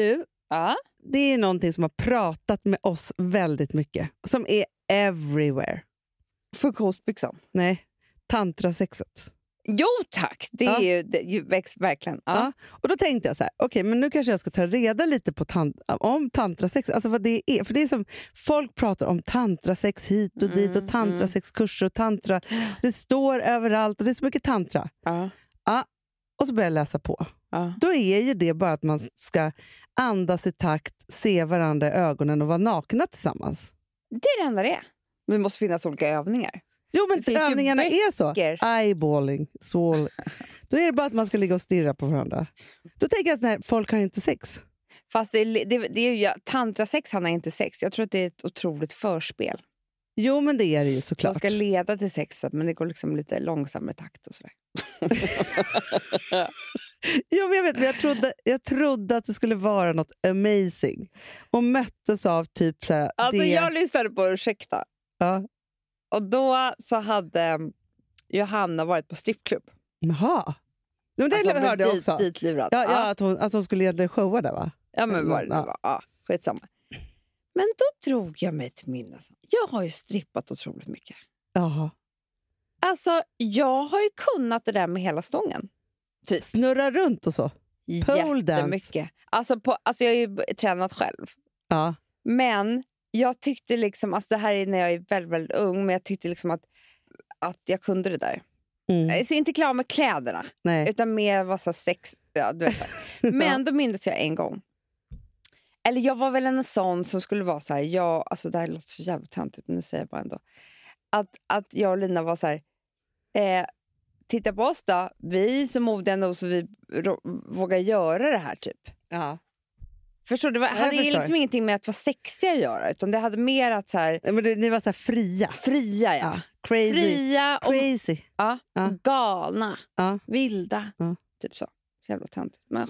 du, Ja. det är någonting som har pratat med oss väldigt mycket. Som är everywhere. Funktionsbyxan. Nej, tantrasexet. Jo tack, det är Ja. ju, det, ju verkligen. Ja. Ja. Och då tänkte jag så här, okej, men nu kanske jag ska ta reda lite på tan- om tantrasex. Alltså vad det är. För det är som, folk pratar om tantrasex hit och dit Mm, och tantrasexkurser och tantra. Det står överallt och det är så mycket tantra. Ja. Och så börjar jag läsa på. Ja. Då är ju det bara att man ska andas i takt, se varandra i ögonen och vara nakna tillsammans. Det är det enda det är. Men det måste finnas olika övningar. Jo, men Det övningarna är så. Eyeballing, swall. Då är det bara att man ska ligga och stirra på varandra. Då tänker jag att folk har inte sex. Fast det det, det är ju, tantrasex handlar inte sex. Jag tror att det är ett otroligt förspel. Jo, men det är det ju Som såklart. ska leda till sexet, men det går liksom lite långsammare takt och sådär. Jo, jag, vet, men jag, trodde, jag trodde att det skulle vara något amazing. Och möttes av typ så här, Alltså det... jag lyssnade på Ursäkta Ja. och då så hade Johanna varit på strippklubb. Jaha. Men det Alltså, hörde jag dit, också. Ditlurad. Ja, ja, att, hon, att hon skulle egentligen showa där, va? Ja, men vad det nu Ja. var. Ja, skitsamma. Men då drog jag mig till minnes. Jag har ju strippat otroligt mycket. Jaha. Alltså, jag har ju kunnat det där med hela stången. Typ. Snurra runt och så. Pole. Jättemycket. Alltså, på, alltså jag har ju tränat själv. Ja. Men jag tyckte liksom, alltså det här är när jag är väldigt, väldigt ung, men jag tyckte liksom att, att jag kunde det där. Mm. Jag är så inte klar med kläderna, Nej. utan mer var så sex... Ja, du vet. Men då minns jag en gång. Eller jag var väl en sån som skulle vara så här, jag, alltså det här låter så jävligt töntigt, men nu säger jag bara ändå. Att, att jag och Lina var så här, eh, titta på oss då, vi är så modiga nog så vi vågar göra det här typ. Ja. Förstår du? Det hade förstår. liksom ingenting med att vara sexiga att göra, utan det hade mer att så här, Men det, ni var så fria. fria, ja. Ja. Crazy. Fria och Crazy. ja, Ja. galna, Ja. vilda. Typ så. Så jävla töntigt. Men,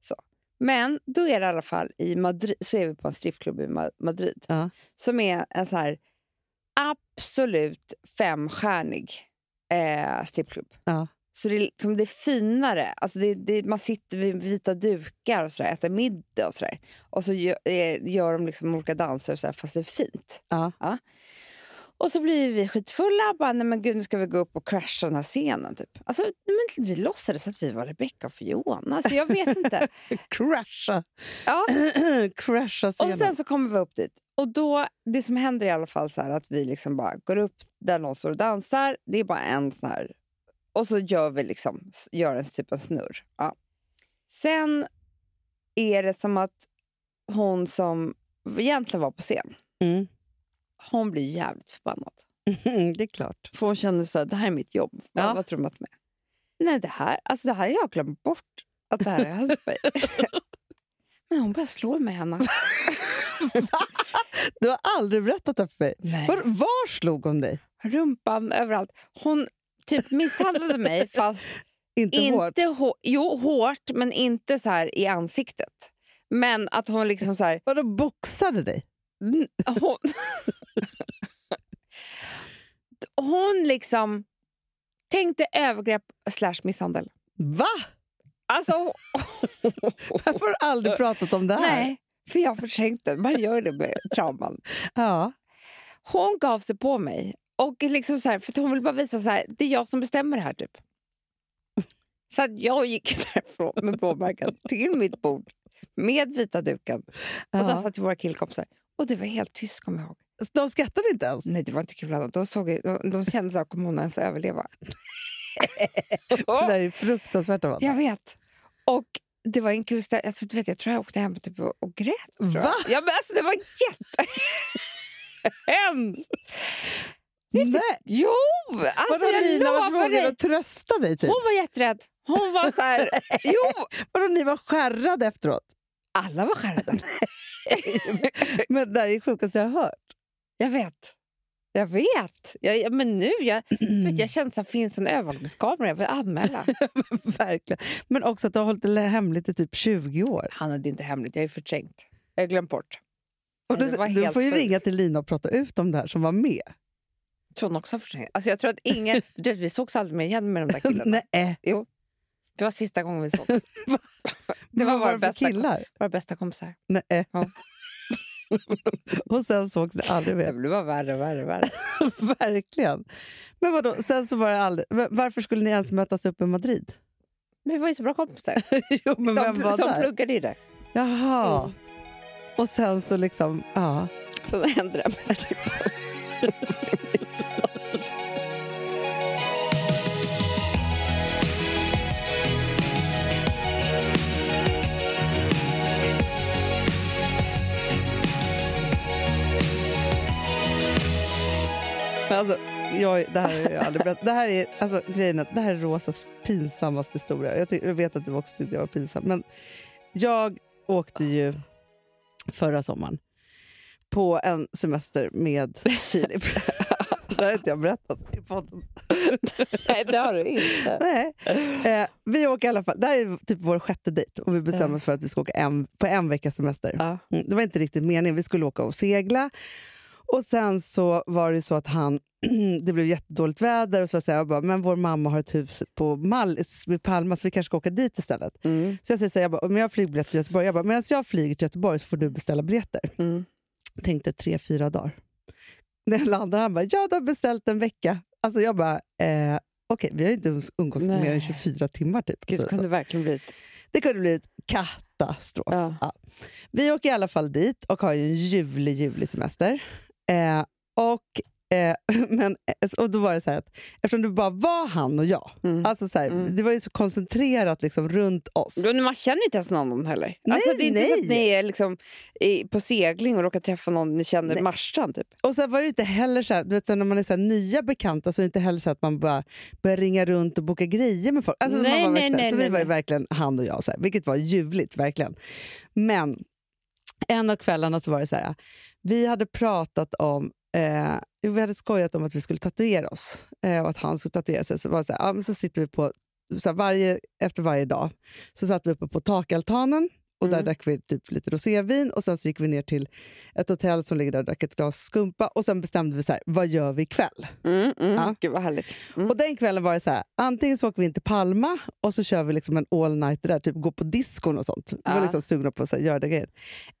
så. Men då är det i alla fall i Madrid, så är vi på en strippklubb i Ma- Madrid. Som är en så här absolut femstjärnig eh, strippklubb. Ja. Så det är, liksom, det är finare. Alltså det, det, man sitter vid vita dukar och så där, äter middag och sådär. Och så gör, eh, gör de liksom olika danser och så där, fast det är fint. Ja. Och så blir vi skitfulla. Bara, nej men gud, nu ska vi gå upp och crasha den här scenen. Typ. Alltså, men vi låtsades att vi var Rebecca och Fiona. Alltså, jag vet inte. Crasha. Ja. Crasha Och scenen. sen så kommer vi upp dit. Och då, det som händer i alla fall så att vi liksom bara går upp där någon står och dansar. Det är bara en sån här... Och så gör vi liksom, gör en typ av snurr. Ja. Sen är det som att hon som egentligen var på scen, Mm. hon blir jävligt förbannad. det är klart. För hon kände så här, det här är mitt jobb. Ja. vad tror de att med? Nej, det här, alltså det här har jag glömt bort. Att det här har hänt mig. Men hon började slå mig, Hanna. Du har aldrig berättat det för mig. Var, var slog hon dig? rumpan överallt. Hon typ misshandlade mig, fast Inte, hårt? inte hå- Jo, hårt, men inte så här i ansiktet. Men att hon liksom så här... Vadå boxade dig? Hon, hon liksom tänkte övergrepp slash misshandel. Va? Alltså, Varför har du aldrig pratat om det här? nej, för jag förträngde. Man gör det med trauman. Ja. Hon gav sig på mig. Och liksom så här, för hon vill bara visa så här, det är jag som bestämmer det här. typ. Så att jag gick därifrån med blåmärken till mitt bord med vita duken. Och där satt våra killkompisar. Och det var helt tyst, kommer jag ihåg. De skrattade inte ens? Nej, det var inte kul. De, såg, de, de kände så här, kommer hon ens överleva? Det där är fruktansvärt av jag vet. Och det var en kul ställe. Alltså, du vet, jag tror jag åkte hem typ och, och grät. Tror jag. Va? Ja, men alltså, det var jättehemskt. Nej. Jo! Alltså, Vadå Lina, vågade dig. du trösta dig? Typ? Hon var jätterädd. Hon var så här... jo! Vadå ni var skärrade efteråt? Alla var skärrade. Men det här är det sjukaste jag har hört. Jag vet. Jag vet. Jag, men nu, jag, vet, jag känner att det finns en övervakningskamera. Jag vill anmäla. Verkligen. Men också att du har hållit det hemligt i typ 20 år. Han hade inte hemligt. Jag är förträngt. Jag har glömt bort. Och du, det var du får ju ringa till Lina och prata ut om det här som var med. Jag tror hon också har förträngt. Alltså, jag tror att ingen... Du vet, vi sågs aldrig mer igen med de där killarna. Nej. Jo. Det var sista gången vi såg. det var vad våra det bästa, killar? våra bästa kompisar. Nej. Ja. och sen sågs det aldrig Det mer. blev bara värre och värre. värre. Verkligen. Men vadå, sen så var det aldrig... va- Varför skulle ni ens mötas upp i Madrid? Men vi var ju så bra kompisar. jo, men De, vem var de där? pluggade ju där. Jaha. Mm. Och sen så liksom... Ja. Sen hände det alltså, jag, det här har jag aldrig berättat. Det här är, alltså, grejen det här är Rosas pinsammaste historia. Jag, ty- jag vet att du också tyckte jag var pinsam. Men jag åkte ju förra sommaren på en semester med Filip. det har inte jag berättat i podden. Nej, det har du inte. Nej. Eh, vi åker i alla fall, det här är typ vår sjätte dejt och vi bestämmer oss för att vi ska åka en, på en veckas semester. Ja. Mm, det var inte riktigt meningen. Vi skulle åka och segla. Och sen så var det så att han, det blev jättedåligt väder och så sa jag bara, men vår mamma har ett hus på Mallis vid Palma så vi kanske ska åka dit istället. Mm. Så jag säger så här, jag bara, men jag har flygbiljett till Göteborg. Jag bara, medan jag flyger till Göteborg så får du beställa biljetter. Mm. Tänkte tre, fyra dagar. När jag landade han bara, ja du har beställt en vecka. Alltså jag bara, eh, okej vi har ju inte umgåtts Nej. mer än 24 timmar typ. Gud, Så- det kunde verkligen blivit... Det kunde blivit katastrof. Ja. Ja. Vi åker i alla fall dit och har ju en ljuvlig, ljuvlig semester. Eh, och, eh, men, eh, och då var det så här att eftersom det bara var han och jag, Mm. alltså så här, Mm. det var ju så koncentrerat liksom runt oss. Man känner ju inte ens någon heller. Nej, alltså, det är inte så att ni är liksom i, på segling och råkar träffa någon ni känner Nej. Marstrand. Typ. Och sen var det inte heller så här, du vet, så när man är så här, nya bekanta så är det inte heller så att man bara börjar ringa runt och boka grejer med folk. Alltså, Nej, man var nej, så så vi var verkligen han och jag, så vilket var ljuvligt verkligen. Men en av kvällarna så var det så här, vi hade pratat om Eh, vi hade skojat om att vi skulle tatuera oss eh, och att han skulle tatuera sig. Så, var det så, här, ja, men så sitter vi på, så här, varje, efter varje dag så satt vi uppe på takaltanen och där Mm. drack vi typ lite rosévin och sen så gick vi ner till ett hotell som ligger där och drack ett glas skumpa och sen bestämde vi så här, vad gör vi ikväll? Mm, mm. Ja. Gud vad härligt. Mm. Och den kvällen var det så här, antingen så åker vi in till Palma och så kör vi liksom en all night där, typ gå på diskon och sånt. Vi var liksom sugna på att göra det grejer.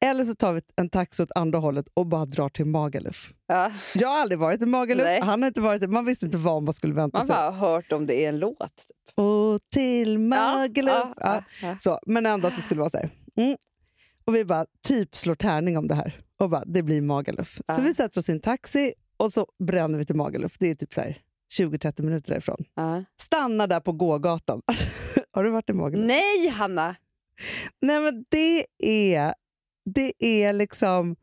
Eller så tar vi en taxi åt andra hållet och bara drar till Magaluf. Ja. Jag har aldrig varit i Magaluf, Nej. han har inte varit det. Man visste inte vad man skulle vänta Man sig. bara har hört om det är en låt. Typ. Och till Magaluf. Ja, Ja, ja. Så, men ändå att det skulle vara så här. Mm. Och vi bara typ slår tärning om det här. Och bara, det blir Magaluf. Så vi sätter oss i en taxi och så bränner vi till Magaluf. Det är typ så här 20-30 minuter därifrån. Ja. Stannar där på gågatan. Har du varit i Magaluf? Nej, Hanna! Nej men det är, det är liksom,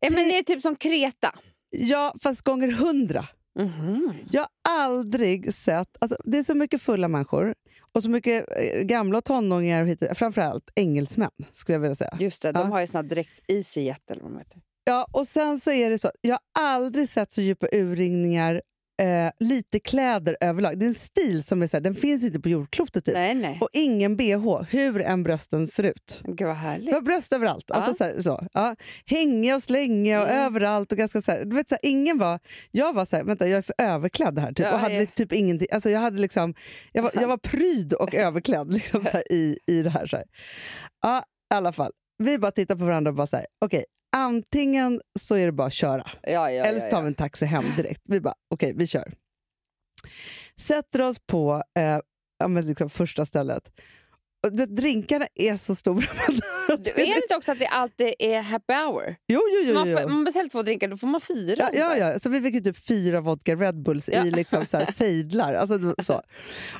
Men det är typ som Kreta. Ja fast gånger hundra. Mhm. Jag har aldrig sett... Alltså, det är så mycket fulla människor och så mycket eh, gamla tonåringar, och hit, framförallt engelsmän skulle jag vilja säga. Just det, de Ja. har ju såna direkt EasyJet eller vad de heter. Ja, och sen så är det så, jag har aldrig sett så djupa urringningar, eh, lite kläder överlag. Det är en stil som är så här, den finns inte på jordklotet typ. Nej, nej. Och ingen bh, hur än brösten ser ut. Gud vad Det härligt. var bröst överallt. Ja. Alltså så här, så. Ja. Hängiga och slängiga och Mm. överallt. Och ganska så här, du vet, så här, ingen var, jag var så här, vänta jag är för överklädd här. Typ, Ja, och hade ja. typ ingenting, alltså, jag, hade liksom, jag, var, jag var pryd och överklädd liksom, så i, i det här. Så här. Ja, i alla fall. Vi bara tittar på varandra och bara så här, okej, antingen så är det bara att köra. Ja, ja, Eller så tar vi en taxi hem direkt. Vi bara, okej, vi kör. Sätter oss på eh, liksom första stället. Och det, drinkarna är så stora. Du, är det inte också att det alltid är happy hour? Jo, jo, jo. man, jo. man beställer två drinkar, då får man fyra. Ja, ja, ja. Så vi fick ju typ fyra vodka Red Bulls Ja. i liksom så här sejdlar. Alltså, det så.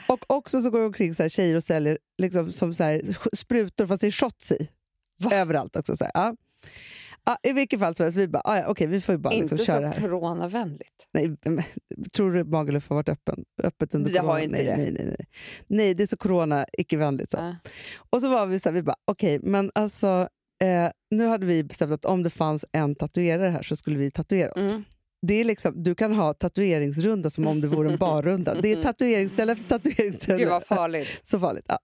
Och också så går det omkring så här tjejer och säljer liksom som så här sprutor fast det är shots i. Va? Överallt också. Så här. Ja. Ja, I vilket fall så, så vi bara, ah, ja, okej vi får ju bara Inte liksom köra så här. coronavänligt. Nej, men, tror du Magaluf har varit öppen, öppet under Det har corona? inte nej, det. Nej, nej, nej. nej, det är så corona icke-vänligt. Så. Ja. Och så var vi så här, vi bara, okej, men alltså eh, nu hade vi bestämt att om det fanns en tatuerare här så skulle vi tatuera oss. Mm. Det är liksom, du kan ha tatueringsrunda som om det vore en barrunda. Det är tatueringsställe efter tatueringsställe. Gud vad farligt. Så farligt. Ja.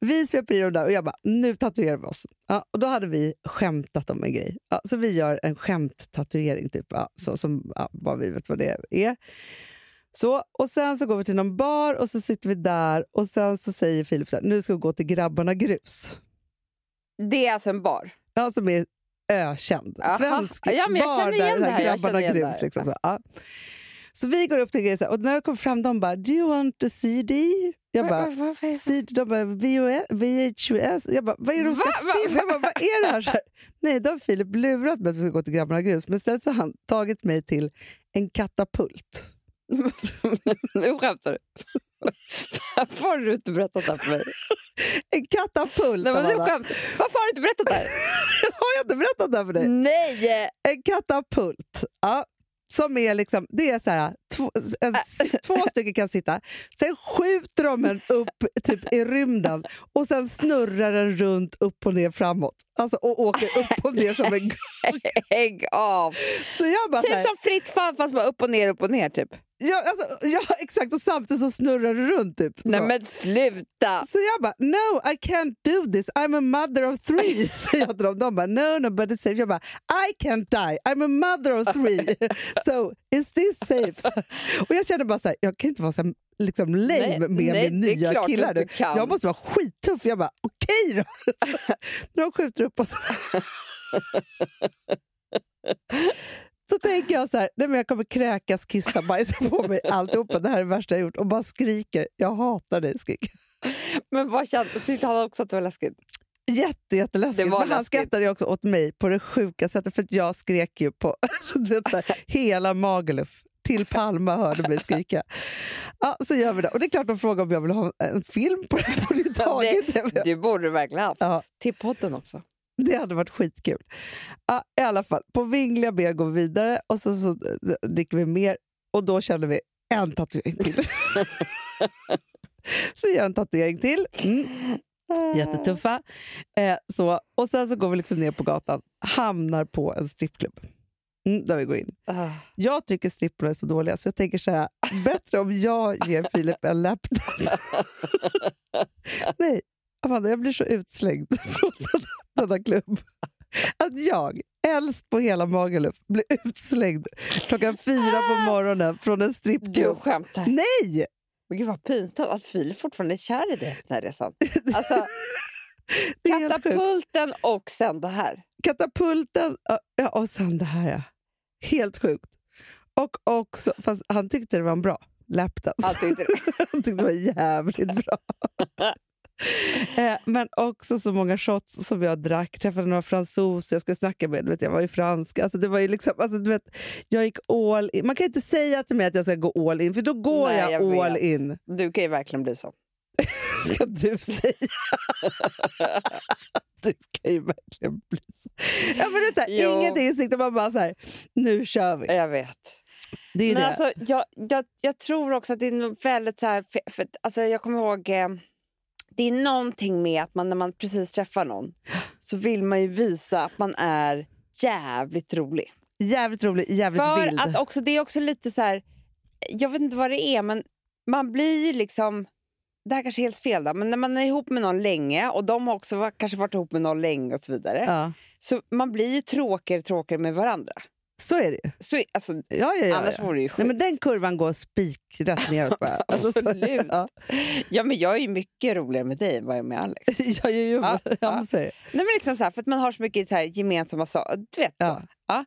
Vi sveper i dem där och jag bara, nu tatuerar vi oss. Ja, och då hade vi skämtat om en grej. Ja, så vi gör en skämt-tatuering, typ, ja, så, som ja, bara vi vet vad det är. Så, och sen så går vi till någon bar och så sitter vi där och sen så säger Filip så här, nu ska vi gå till Grabbarna Grus. Det är alltså en bar? Ja, som är ökänd. Aha. Svensk Ja, men jag bar känner igen där, det här, Grabbarna Grus. Liksom, så, ja. så vi går upp till här, och när jag kommer fram de bara “Do you want a CD?” Jag bara Va- va- det? CD, de bara VHS. Jag bara, vad är det de ska Va? Va? Jag bara, vad är det här? Nej, då har Filip lurat mig att vi ska gå till Grabbarna Grus. Men istället så har han tagit mig till en katapult. nu skämtar du. Varför har du inte berättat det här för mig? En katapult! Nej, men nu skämt. Varför har du inte berättat det här? Har jag inte berättat det här för dig? Nej! En katapult. Ja, som är liksom, det är så här, två, en, två stycken kan sitta, sen skjuter de en upp typ i rymden och sen snurrar den runt upp och ner framåt. Alltså, och åker upp och ner som en... Ägg av! Så jag bara Typ som fritt fall fast bara upp och ner, upp och ner typ. Ja, alltså, ja, exakt, och samtidigt så snurrar det runt. Typ, så. Nej men sluta! Så jag bara, no I can't do this, I'm a mother of three. Säger jag till dem. De bara, no no but it's safe. Jag bara, I can't die, I'm a mother of three. so is this safe? Och jag känner bara så här, jag kan inte vara så här, liksom lame Nej, med nej, min nya killar du kan. Jag måste vara skittuff. Jag bara, okej då. Så, när de skjuter upp oss. Så tänker jag så här, nej men jag kommer kräkas, kissa, bajsa på mig alltihopa. Det här är det värsta jag gjort. Och bara skriker, jag hatar dig, skriker Men vad kände, tyckte han också att det var läskigt? Jätte, jätteläskigt. Det var Men han läskigt. skrattade också åt mig på det sjuka sättet för jag skrek ju på så du vet, så här, hela Magaluf. Till Palma hörde mig skrika. Ja, så gör vi det. Och det är klart de frågar om jag vill ha en film på det. På det, taget. Det, det borde du verkligen haft. Ja, Till podden också. det hade varit skitkul. Ja, I alla fall, på vingliga ben går vi vidare och så, så dricker vi mer och då känner vi en tatuering till. så vi gör en tatuering till. Mm. Jättetuffa. Eh, så, och sen så går vi liksom ner på gatan, hamnar på en strippklubb. Mm, där vi går in. Ah. Jag tycker stripporna är så dåliga så jag tänker så här, bättre om jag ger Filip en lapdance. Nej, Amanda, jag blir så utslängd från denna- denna klubb. Att jag, äldst på hela Magaluf, blir utslängd klockan fyra på morgonen från en Du strippklubb. skämtar. Nej! Men gud vad pinsamt att Filip fortfarande är kär i dig efter den här resan. Alltså, katapulten och sen det här. katapulten ja, och sen det här. Ja. Helt sjukt. Och också, fast han tyckte det var en bra lapdance. Han tyckte det. han tyckte det var jävligt bra. eh, men också så många shots som jag drack. Träffade några fransoser jag skulle snacka med. Vet, jag var ju fransk. Alltså, det var ju liksom, alltså, du vet, jag gick all in. Man kan inte säga till mig att jag ska gå all in, för då går Nej, jag, jag all vet. in. Du kan ju verkligen bli så. Ska du säga. du kan ju verkligen bli så. Ja, men det är så här, inget insikt, man bara så här, nu kör vi. Jag vet. Det är Men det. alltså, jag, jag, jag tror också att det är väldigt så här... För, för, alltså, jag kommer ihåg... Eh, det är någonting med att man när man precis träffar någon så vill man ju visa att man är jävligt rolig. Jävligt rolig, jävligt För vild. att också, det är också lite så här... Jag vet inte vad det är, men man blir ju liksom... Det här kanske är helt fel, då, men när man är ihop med någon länge och de har också kanske varit ihop med någon länge och så vidare. ja. Så man blir ju tråkigare och tråkigare med varandra. Så är det ju. Så, alltså, Ja, ja, ja, annars ja. vore det ju Nej, sjukt. men den kurvan går spikrätt neråt bara. Alltså, så- Absolut. Ja, Ja, men jag är ju mycket roligare med dig än vad jag är med Alex. ja, ja, ja, Ja, ja. Nej, men liksom så här, för att man har så mycket så här gemensamma saker. Du vet, Ja. så. Ja.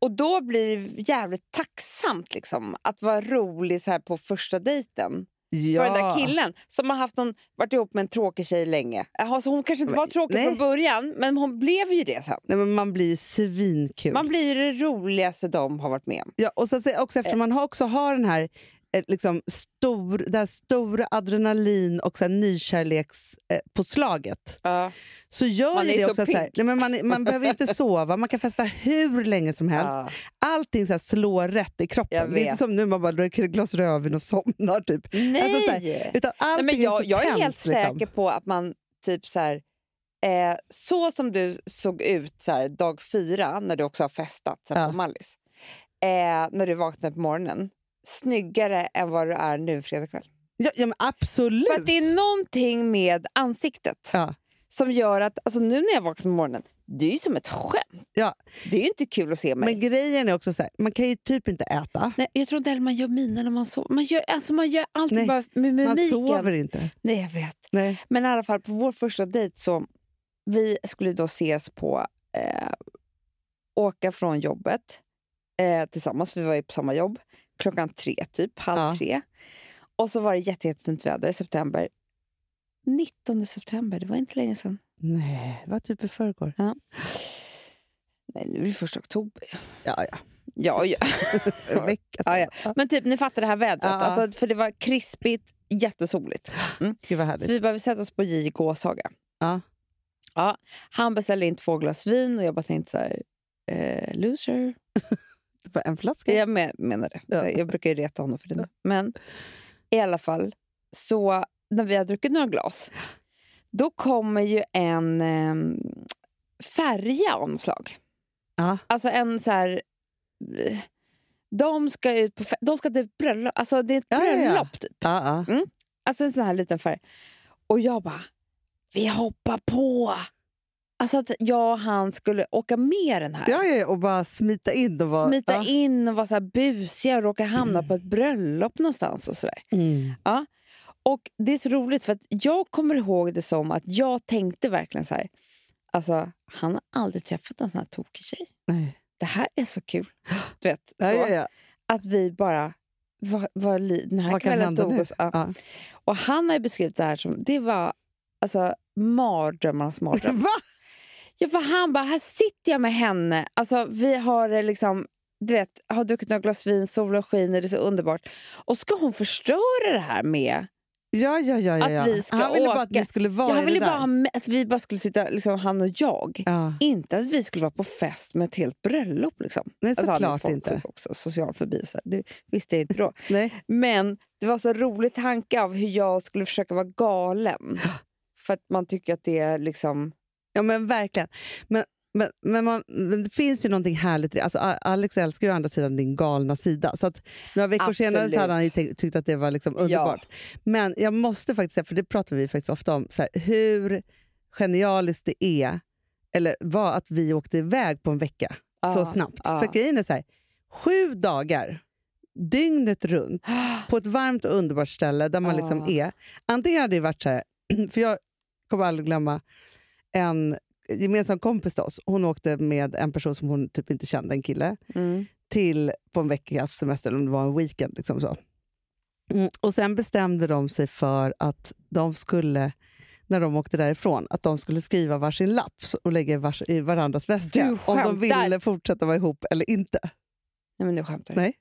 Och då blir det jävligt tacksamt liksom, att vara rolig så här på första dejten. Ja. För den där killen som har haft någon, varit ihop med en tråkig tjej länge. Alltså, hon kanske inte Men- var tråkig nej. från början, men hon blev ju det sen. Nej, men man blir svinkul. Man blir det roligaste de har varit med om. Ja, och sen så också eftersom man har också har den här eh, liksom stor, det här stora adrenalin och så här nykärlekspåslaget eh, påslaget, Ja. så gör Man ju det så också så här, nej, men man, man behöver inte sova, man kan festa hur länge som helst. Ja. Allting så här slår rätt i kroppen. Det är inte som nu man bara dricker ett glas rödvin och somnar. Typ. Nej! Alltså så här, utan Nej, men jag, är jag är helt liksom. säker på att man typ så här... Eh, så som du såg ut så här, dag fyra, när du också har festat så här, Ja. på Mallis. Eh, när du vaknade på morgonen. Snyggare än vad du är nu fredag kväll. Ja, ja, absolut. För att det är någonting med ansiktet Ja. som gör att, alltså nu när jag vaknar på morgonen, det är ju som ett skämt. Ja. Det är ju inte kul att se mig. Men grejen är också så här, man kan ju typ inte äta. Nej, jag tror inte heller man gör miner när man sover. Man gör, alltså man gör alltid Nej, bara med Man mimiken. sover inte. Nej, jag vet. Nej. Men i alla fall, på vår första dejt så vi skulle då ses på eh, åka från jobbet eh, tillsammans. Vi var ju på samma jobb. Klockan tre, typ. Halv Ja. tre. Och så var det jätte, jättefint väder i september. 19 september, det var inte länge sedan. Nej, det var typ i förrgår. Nej, nu är det första oktober. Ja, ja. Ja, ja. En vecka ja, ja. Men typ, ni fattar det här vädret. Ja, ja. Alltså, för det var krispigt, jättesoligt. Gud vad härligt. Så vi behöver sätta oss på J i Gåshaga. Ja. Ja, han beställde in två glas vin och jag bara tänkte så här, eh, loser. På en flaska? Jag men, menar det. Ja. Jag brukar ju reta honom för det. nu. Men i alla fall, så när vi har druckit några glas, då kommer ju en eh, färja av slag. Ja. Alltså en så här... eh, De ska ut på de ska till bröllop. Alltså det är ett Ja, ja, ja. bröllop typ. Ja, ja. Alltså en sån här liten färg. Och jag bara, vi hoppar på! Alltså att jag och han skulle åka med den här. Ja, ja, ja, och bara smita in. Och vara, Smita ja. in och vara så här busiga och råka hamna på ett bröllop någonstans. och sådär. Mm. Och Det är så roligt för att jag kommer ihåg det som att jag tänkte verkligen så här. Alltså, han har aldrig träffat en sån här tokig tjej. Nej. Det här är så kul. Du vet, Ja, så ja, ja. Att vi bara... Vad, li- den här Vad kan kvällen tog oss... Ja. Ja. Och han har beskrivit det här som... Det var alltså mardrömmarnas mardröm. Va? Ja, för han bara, här sitter jag med henne. Alltså, vi har eh, liksom, du vet, har druckit några glas vin, solen skiner, det är så underbart. Och ska hon förstöra det här med... Ja, ja, ja. ja, Att vi ska Han ville bara att åka. ni skulle vara Ja, han ville bara att vi bara skulle sitta, liksom, han och jag. Ja. Inte att vi skulle vara på fest med ett helt bröllop. Liksom. Nej, Alltså, såklart inte. folksjuk också, social fobi. Så det visste jag inte då. Nej. Men det var så rolig tanke av hur jag skulle försöka vara galen. För att man tycker att det är liksom... Ja, men verkligen. Men, men, men, man, men det finns ju någonting härligt i. Alltså, Alex älskar ju å andra sidan din galna sida. Så några veckor senare så Absolut. hade han tyckt att det var liksom underbart. Men jag måste faktiskt säga, för det pratar vi faktiskt ofta om, så här, hur genialiskt det är eller var att vi åkte iväg på en vecka så Ja, snabbt. ja. För grejen är så här, sju dagar, dygnet runt, på ett varmt och underbart ställe där man Ja. liksom är. Antingen hade det varit så här, för jag kommer aldrig glömma en gemensam kompis till oss. Hon åkte med en person som hon typ inte kände, en kille, Mm. till på en veckas semester, eller om det var en weekend. Liksom så. Mm, och Sen bestämde de sig för att de skulle, när de åkte därifrån, att de skulle skriva varsin lapp och lägga i, vars, i varandras väska. Du Om de ville fortsätta vara ihop eller inte. Nej, men nu skämtar du. Nej.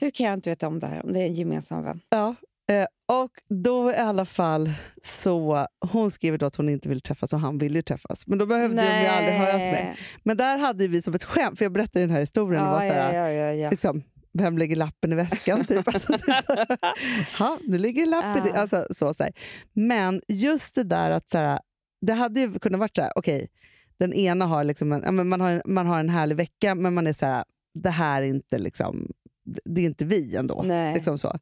Hur kan jag inte veta om det här? Om det är en gemensam vän. Ja. Eh, och då i alla fall så, hon skrev då att hon inte ville träffas och han ville ju träffas. Men då behövde de ju aldrig höras med. Men där hade vi som ett skämt, för jag berättade den här historien. och var Ja, så här, ja, ja, ja, ja. liksom, vem lägger lappen i väskan? Typ. Alltså, typ så ha, nu ligger lappen. Ja. Alltså, så, så här. Men just det där att så här, det hade ju kunnat vara så här, okej, den ena har liksom en, ja, man, har en, man har en härlig vecka, men man är så här, det här är inte liksom, det är inte vi ändå. Nej. Liksom så.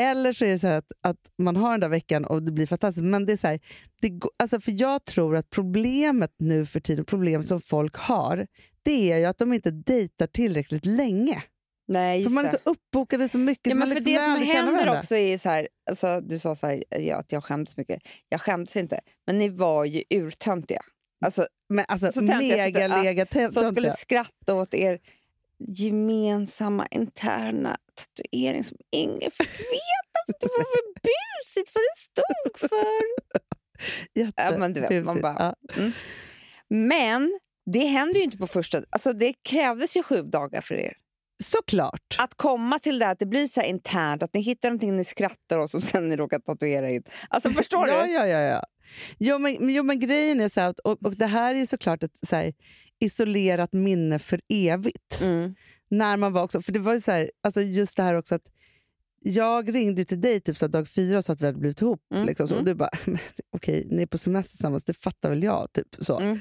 Eller så är det så att, att man har den där veckan och det blir fantastiskt. Men det är så här, det, alltså för jag tror att problemet nu för tiden, problemet som folk har, det är ju att de inte dejtar tillräckligt länge. Nej, För just man är det. så uppbokade så mycket Ja, så men för liksom det som händer också är så här, alltså, du sa så här, ja, att jag skämdes mycket. Jag skämdes inte, men ni var ju urtöntiga. Alltså, Men alltså, så töntiga, så- mega ja, som skulle skratta åt er gemensamma interna tatuering som ingen fick veta. för Det var för busigt för det stod för. Ja, men du vet, man bara- Ja. Men det hände ju inte på första... Alltså det krävdes ju sju dagar för er. Såklart. Att komma till det att det blir så internt, att ni hittar någonting ni skrattar åt och sen ni råkar tatuera in. Alltså förstår du? Ja, ja, ja. Jo, men, jo, men grejen är så här, att- och, och det här är såklart ett så här, isolerat minne för evigt. Mm. när man var också, för det var ju så här, alltså just det här också att jag ringde till dig typ så dag fyra och sa att vi hade blivit ihop. Mm, Liksom, så, mm. och du bara, "Men okej, ni är på semester tillsammans, det fattar väl jag. Typ, så. Mm.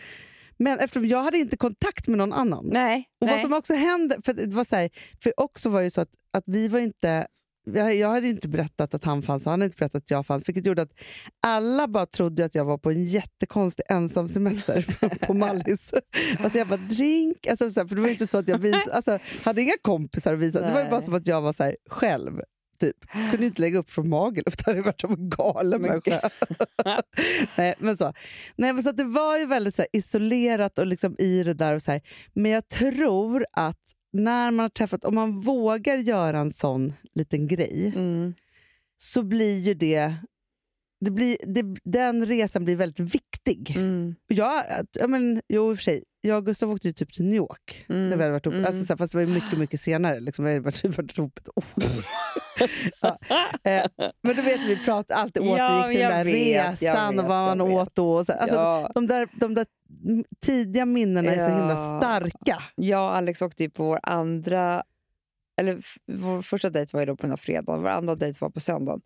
Men eftersom jag hade inte kontakt med någon annan. Nej. Och nej. vad som också hände, för det var så här, för också var ju så att, att vi var inte jag, hade inte berättat att han fanns och han hade inte berättat att jag fanns. Vilket gjorde att alla bara trodde att jag var på en jättekonstig ensam semester på Mallis. Alltså jag bara drink, alltså, här, för det var inte så att jag vis, alltså, hade inga kompisar att visa. Det var ju bara Nej. som att jag var så här, själv. Typ. Kunde inte lägga upp från Magaluf, det hade varit som en galen människa. Nej, men så. Nej, men så det var ju väldigt så här, isolerat och liksom i det där. Och så här. Men jag tror att när man har träffat, om man vågar göra en sån liten grej, Mm. så blir ju det, det, blir, det den resan blir väldigt viktig. Mm. Jag, ja, men, jo, i och för sig, jag och Gustav åkte ju typ till New York. Mm. När vi hade varit. Mm. Alltså, så fast det var ju mycket, mycket senare. Liksom. Vi hade varit, varit ihop ett år. ja. eh, men du vet, vi pratade alltid återgick Ja, till den jag där vet, jag resan och vet, vad man jag åt då. Och så, alltså, ja. de, där, de där tidiga minnena är så himla Ja. starka. Jag och Alex åkte på vår andra... Eller vår första dejt var ju då på den här fredagen, vår andra dejt var på söndagen.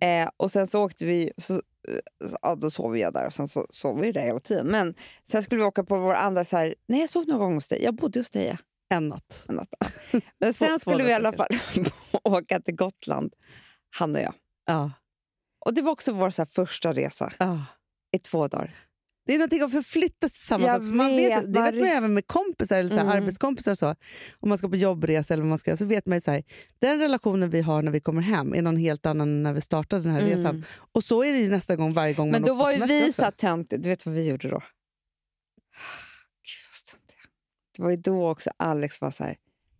Eh, och sen så åkte vi, så, eh, ja, då sov jag där och sen så sov vi där hela tiden. Men sen skulle vi åka på vår andra, så här, nej jag sov någon gång hos dig, jag bodde hos dig. ja, En natt. en natt. Men sen skulle vi i alla fall åka till Gotland, han och jag. Ja. Och det var också vår så här, första resa Ja. i två dagar. Det är någonting att förflyttas tillsammans Jag också. Man vet, vet, det vet man även med kompisar eller så Mm. arbetskompisar. Och så. Om man ska på jobbresa eller vad man ska så vet man ju så här, den relationen vi har när vi kommer hem är någon helt annan än när vi startade den här Mm. resan. Och så är det ju nästa gång varje gång Men man då åker på var ju vi så töntiga. Du vet vad vi gjorde då? Gud. Det var ju då också Alex var så här,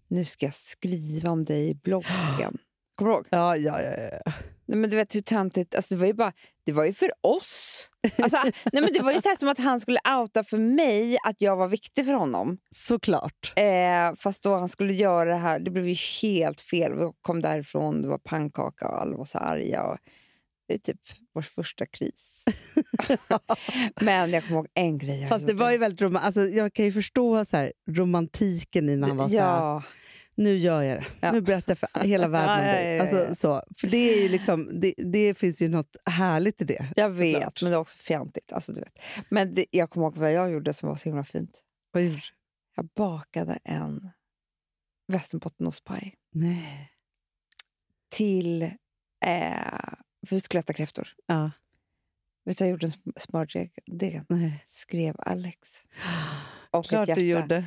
nu ska jag skriva om dig i bloggen. Kommer du ihåg? Ja, ja, ja, ja. Nej, men du vet hur töntigt, alltså det var ju bara, det var ju för oss. Alltså, nej, men det var ju så som att han skulle outa för mig att jag var viktig för honom. Såklart. Eh, fast då han skulle göra det här, det blev ju helt fel. Vi kom därifrån, det var pannkaka och alla var så arga. Och, det är typ vår första kris. men jag kommer ihåg en grej Fast det var ju väldigt rom- alltså, Jag kan ju förstå så här, romantiken i när han var så här, Ja, nu gör jag det. Ja. Nu berättar jag för hela världen om dig. Alltså, så. För det, är ju liksom, det, det finns ju något härligt i det. jag vet, Såklart. men det är också fjantigt. Alltså, du vet. Men det, jag kommer ihåg vad jag gjorde som var så himla fint. Vad gjorde? Jag bakade en västerbottenostpaj Nej. till... Eh, för vi skulle äta kräftor. Ja, Vet du jag gjorde? En smördegen. nej. Skrev Alex. Och ett Klart hjärta. du gjorde.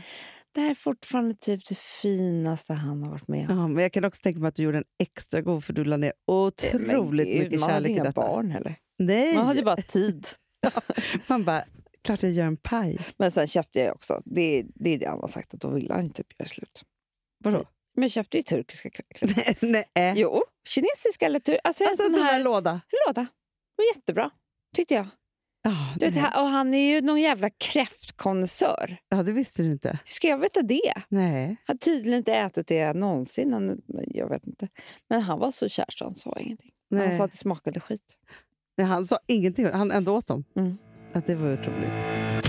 Det här är fortfarande typ det finaste han har varit med om. Ja, men jag kan också tänka mig att du gjorde en extra god för du la ner otroligt gud, mycket man hade kärlek i inga detta. barn heller. Nej! Man hade bara tid. Man bara, klart jag gör en paj. Men sen köpte jag också, det, det är det han har sagt, att då vill han typ göra slut. Vadå? Men jag köpte ju turkiska kräftor. nej. nej. Jo, kinesiska eller tur- alltså, Alltså en en sån sån här här låda. låda. Det var jättebra, tyckte jag. Ja, Du vet, nej. och han är ju någon jävla kräftkonnässör. ja, det visste du inte. Hur ska jag veta det? Nej. Han har tydligen inte ätit det någonsin. Han, jag vet inte. Men han var så kär så han sa ingenting. Nej. Han sa att det smakade skit. nej. Han sa ingenting, han ändå åt dem. Mm. Att det var otroligt.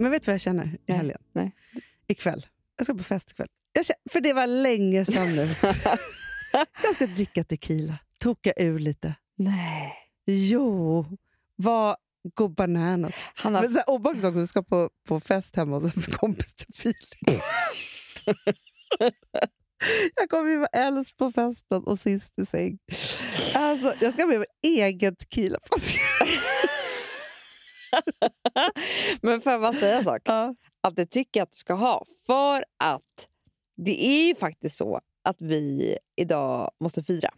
Men vet du vad jag känner i helgen? Nej. Ikväll. Jag ska på fest ikväll. Känner, för det var länge sedan nu. jag ska dricka tequila. Toka ur lite. Nej. Jo, vad gå bananas. Hanna, Men så obehagligt också, vi ska på, på fest hemma hos en kompis till Filip. jag kommer ju vara äldst på festen och sist i säng. Alltså, jag ska med mig egen tequila. Men får jag bara säga en sak? ja. Att det tycker jag att du ska ha. För att det är ju faktiskt så att vi idag måste fira.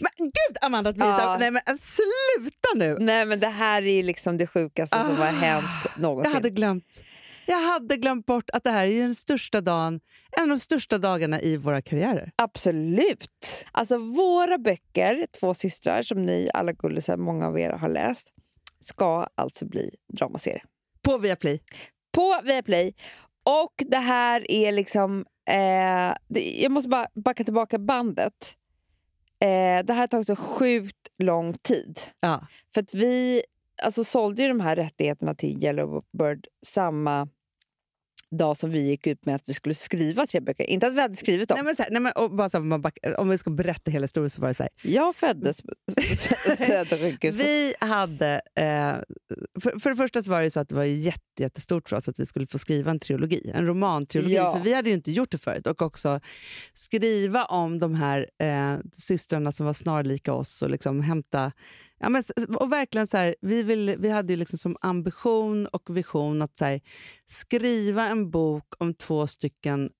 Men gud Amanda, att vi Ja. nej, men sluta nu! Nej men det här är liksom det sjukaste som har Ah, hänt Jag någonsin. hade glömt. Jag hade glömt bort att det här är den största dagen, en av de största dagarna i våra karriärer. Absolut! Alltså våra böcker, Två systrar, som ni alla gullisar, många av er har läst, ska alltså bli dramaserie. På Viaplay. På Viaplay. Och det här är liksom... Eh, det, jag måste bara backa tillbaka bandet. Eh, det här har tagit så sjukt lång tid. Ja. För att vi alltså, sålde ju de här rättigheterna till Yellowbird samma dag som vi gick ut med att vi skulle skriva tre böcker. Inte att vi hade skrivit dem. Nej, men så här, nej, men, och bara så här, man back, om vi ska berätta hela historien så var det så här. Jag föddes på Södra sjukhuset. Vi hade... Eh, för, för det första så var det så att det var jätte, jättestort för oss att vi skulle få skriva en trilogi, en romantrilogi. Ja. För vi hade ju inte gjort det förut. Och också skriva om de här eh, systrarna som var snarlika oss och liksom hämta Ja, men, och verkligen så här, vi, vill, vi hade ju liksom som ambition och vision att så här, skriva en bok om två stycken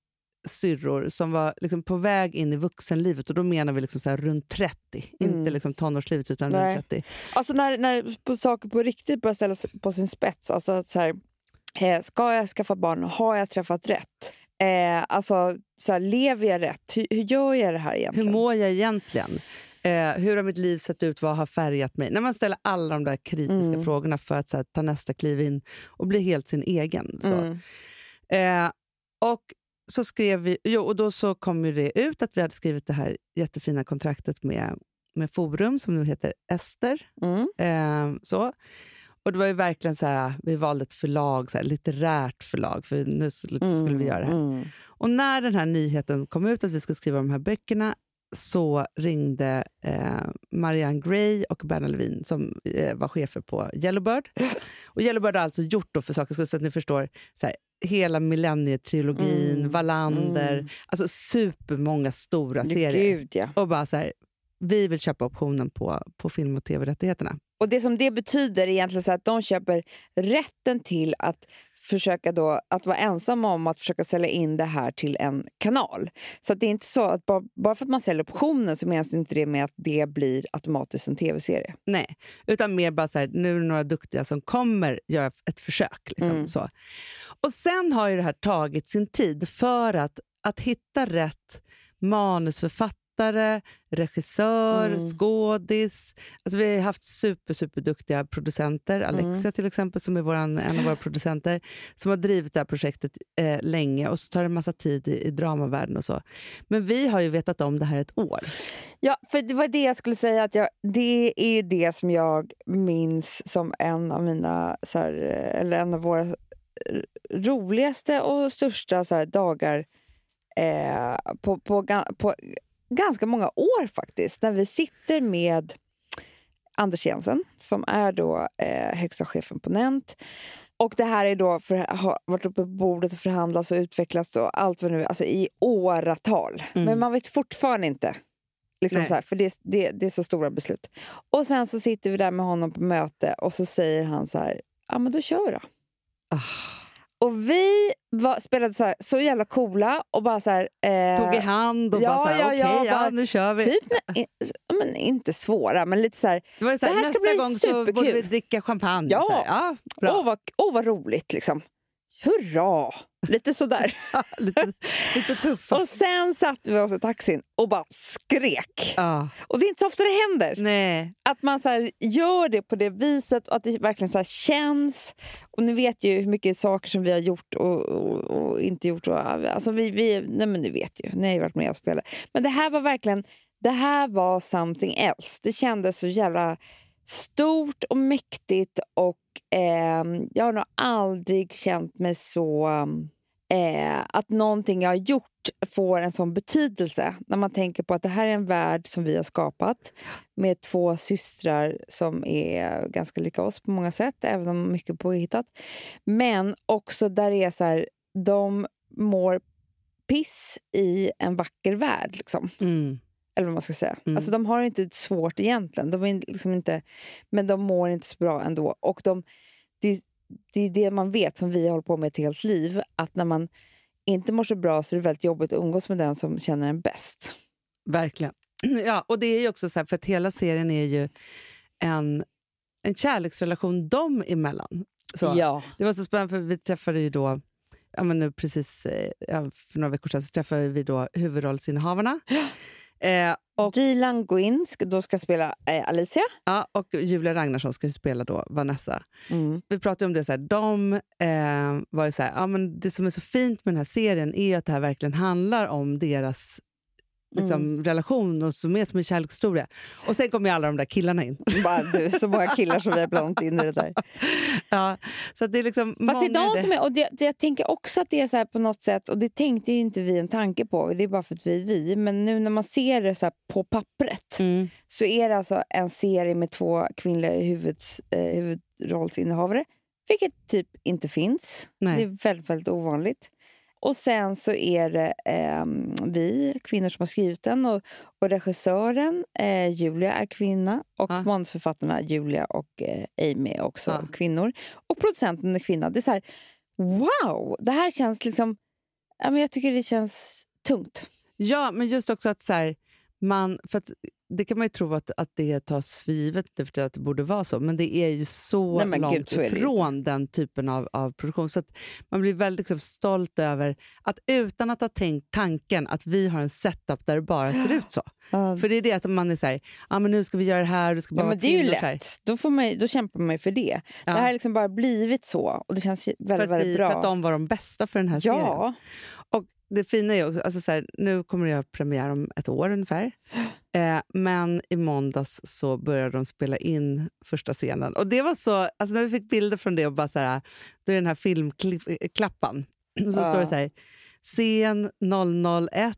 syrror som var liksom på väg in i vuxenlivet. Och Då menar vi liksom så här, runt 30, Mm. inte liksom tonårslivet utan Nej. runt 30. Alltså när, när saker på riktigt börjar ställas på sin spets. Alltså så här, eh, ska jag skaffa barn? Har jag träffat rätt? Eh, alltså, så här, lever jag rätt? Hur, hur gör jag det här Hur egentligen? mår jag egentligen? Eh, hur har mitt liv sett ut? Vad har färgat mig? När man ställer alla de där kritiska Mm. frågorna för att här, ta nästa kliv in och bli helt sin egen. Så. Mm. Eh, och så skrev vi, jo, och då så kom ju det ut att vi hade skrivit det här jättefina kontraktet med, med Forum som nu heter Ester. Mm. Eh, så. Och det var ju verkligen så här, vi valde ett förlag, så här, litterärt förlag, för nu skulle, skulle vi göra det här. Mm. Och när den här nyheten kom ut att vi skulle skriva de här böckerna så ringde eh, Marianne Gray och Berna Levin som eh, var chefer på Yellowbird. Och Yellowbird har alltså gjort då för saker så att ni förstår så här, hela Millennietrilogin, Mm. Wallander, Mm. alltså supermånga stora serier. Gud, ja. Och bara så här, vi vill köpa optionen på, på film och tv-rättigheterna. Och det som det betyder är egentligen så att de köper rätten till att försöka då, att vara ensamma om att försöka sälja in det här till en kanal. Så att det är inte så att bara, bara för att man säljer optionen så menas inte det med att det blir automatiskt en tv-serie. Nej, utan mer bara så här, nu är det några duktiga som kommer göra ett försök. Liksom, Mm. så. Och sen har ju det här tagit sin tid för att, att hitta rätt manusförfattare, regissör, Mm. skådis. Alltså vi har haft super, super duktiga producenter. Alexia Mm. till exempel, som är våran, en av våra producenter, som har drivit det här projektet eh, länge och så tar det en massa tid i, i dramavärlden och så. Men vi har ju vetat om det här ett år. Ja, för det var det jag skulle säga. att jag, Det är ju det som jag minns som en av mina, så här, eller en av våra roligaste och största så här, dagar eh, på, på, på ganska många år faktiskt. När vi sitter med Anders Jensen som är då eh, högsta chefen på Nent. Och det här är då för, har varit uppe på bordet och förhandlats och utvecklats och allt vad nu alltså i åratal. Mm. Men man vet fortfarande inte. Liksom här, för det, det, det är så stora beslut. Och sen så sitter vi där med honom på möte och så säger han så här, ja men då kör vi då. Ah. Och vi var, spelade så, här, så jävla coola och bara så här... Eh, Tog i hand och ja, bara så här, ja, okej, ja, ja, bara- nu kör vi. Typ, ja, men inte svåra, men lite så här... Det var så här, Det här ska nästa bli gång så borde vi dricka champagne. Ja. Så här, ja bra. Åh vad, åh vad roligt liksom. Hurra! Lite sådär. lite, lite tuffa. och sen satte vi oss i taxin och bara skrek. Ja, Och det är inte så ofta det händer. nej. Att man så gör det på det viset och att det verkligen så känns. Och ni vet ju hur mycket saker som vi har gjort och, och, och inte gjort. Och, alltså vi, vi, nej men ni vet ju, ni har ju varit med och spelat. Men det här var verkligen, det här var something else. Det kändes så jävla stort och mäktigt och eh, jag har nog aldrig känt mig så... Eh, att någonting jag har gjort får en sån betydelse när man tänker på att det här är en värld som vi har skapat med två systrar som är ganska lika oss på många sätt, även om mycket påhittat. Men också där det är så här, de mår piss i en vacker värld. Liksom. Mm. Eller vad man ska säga. Mm. Alltså, de har det inte svårt egentligen, de är liksom inte, men de mår inte så bra ändå. Och de, det, det är det man vet, som vi har hållit på med ett helt liv, att när man inte mår så bra så är det väldigt jobbigt att umgås med den som känner en bäst. Verkligen. Ja, och det är ju också så här, för att hela serien är ju en, en kärleksrelation dem emellan. Så. Ja. Det var så spännande, för vi träffade ju då, ja, men nu precis eh, ja, för några veckor sedan, så träffade vi då huvudrollsinnehavarna. Eh, och, Dilan ska, då ska spela eh, Alicia. ja, och Julia Ragnarsson ska spela då Vanessa. vi pratade om det, så här, de eh, var ju så här, ja, men det som är så fint med den här serien är att det här verkligen handlar om deras liksom, relation och som är som en kärlekshistoria. Och sen kommer ju alla de där killarna in. Bara, du, så många killar som vi har blandat in i det där. ja, så att det är liksom Fast det är många i de som är, och det, det, jag tänker också att det är så här på något sätt, och det tänkte ju inte vi en tanke på, det är bara för att vi är vi, men nu när man ser det så här på pappret Mm. så är det alltså en serie med två kvinnliga huvuds, eh, huvudrollsinnehavare, vilket typ inte finns. Nej. Det är väldigt, väldigt ovanligt. Och sen så är det eh, vi kvinnor som har skrivit den och, och regissören eh, Julia är kvinna och Ja. manusförfattarna Julia och eh, Amy är också Ja. kvinnor. Och producenten är kvinna. Det är så här, wow! Det här känns liksom... Ja, men jag tycker det känns tungt. Ja, men just också att så här, man... För att, det kan man ju tro att, att det tas för givet nu för att det borde vara så, men det är ju så Nej, långt gud, så ifrån den typen av, av produktion. Så man blir väldigt liksom, stolt över att utan att ha tänkt tanken att vi har en setup där det bara ser ut så. För det är det att man är så här, ah, men nu ska vi göra det här, det ska bara Ja, men det är ju kvinnor", så här. lätt. Då, får man, då kämpar man ju för det. Ja. Det här har liksom bara blivit så och det känns ju för, väldigt, väldigt vi, bra. för att de var de bästa för den här serien. ja, Och det fina är också, alltså så här, nu kommer det göra premiär om ett år ungefär. Eh, men i måndags så började de spela in första scenen. Och det var så, alltså när vi fick bilder från det och bara så här, då är den här filmklappan. Och så Ja. står det så här, scen 001,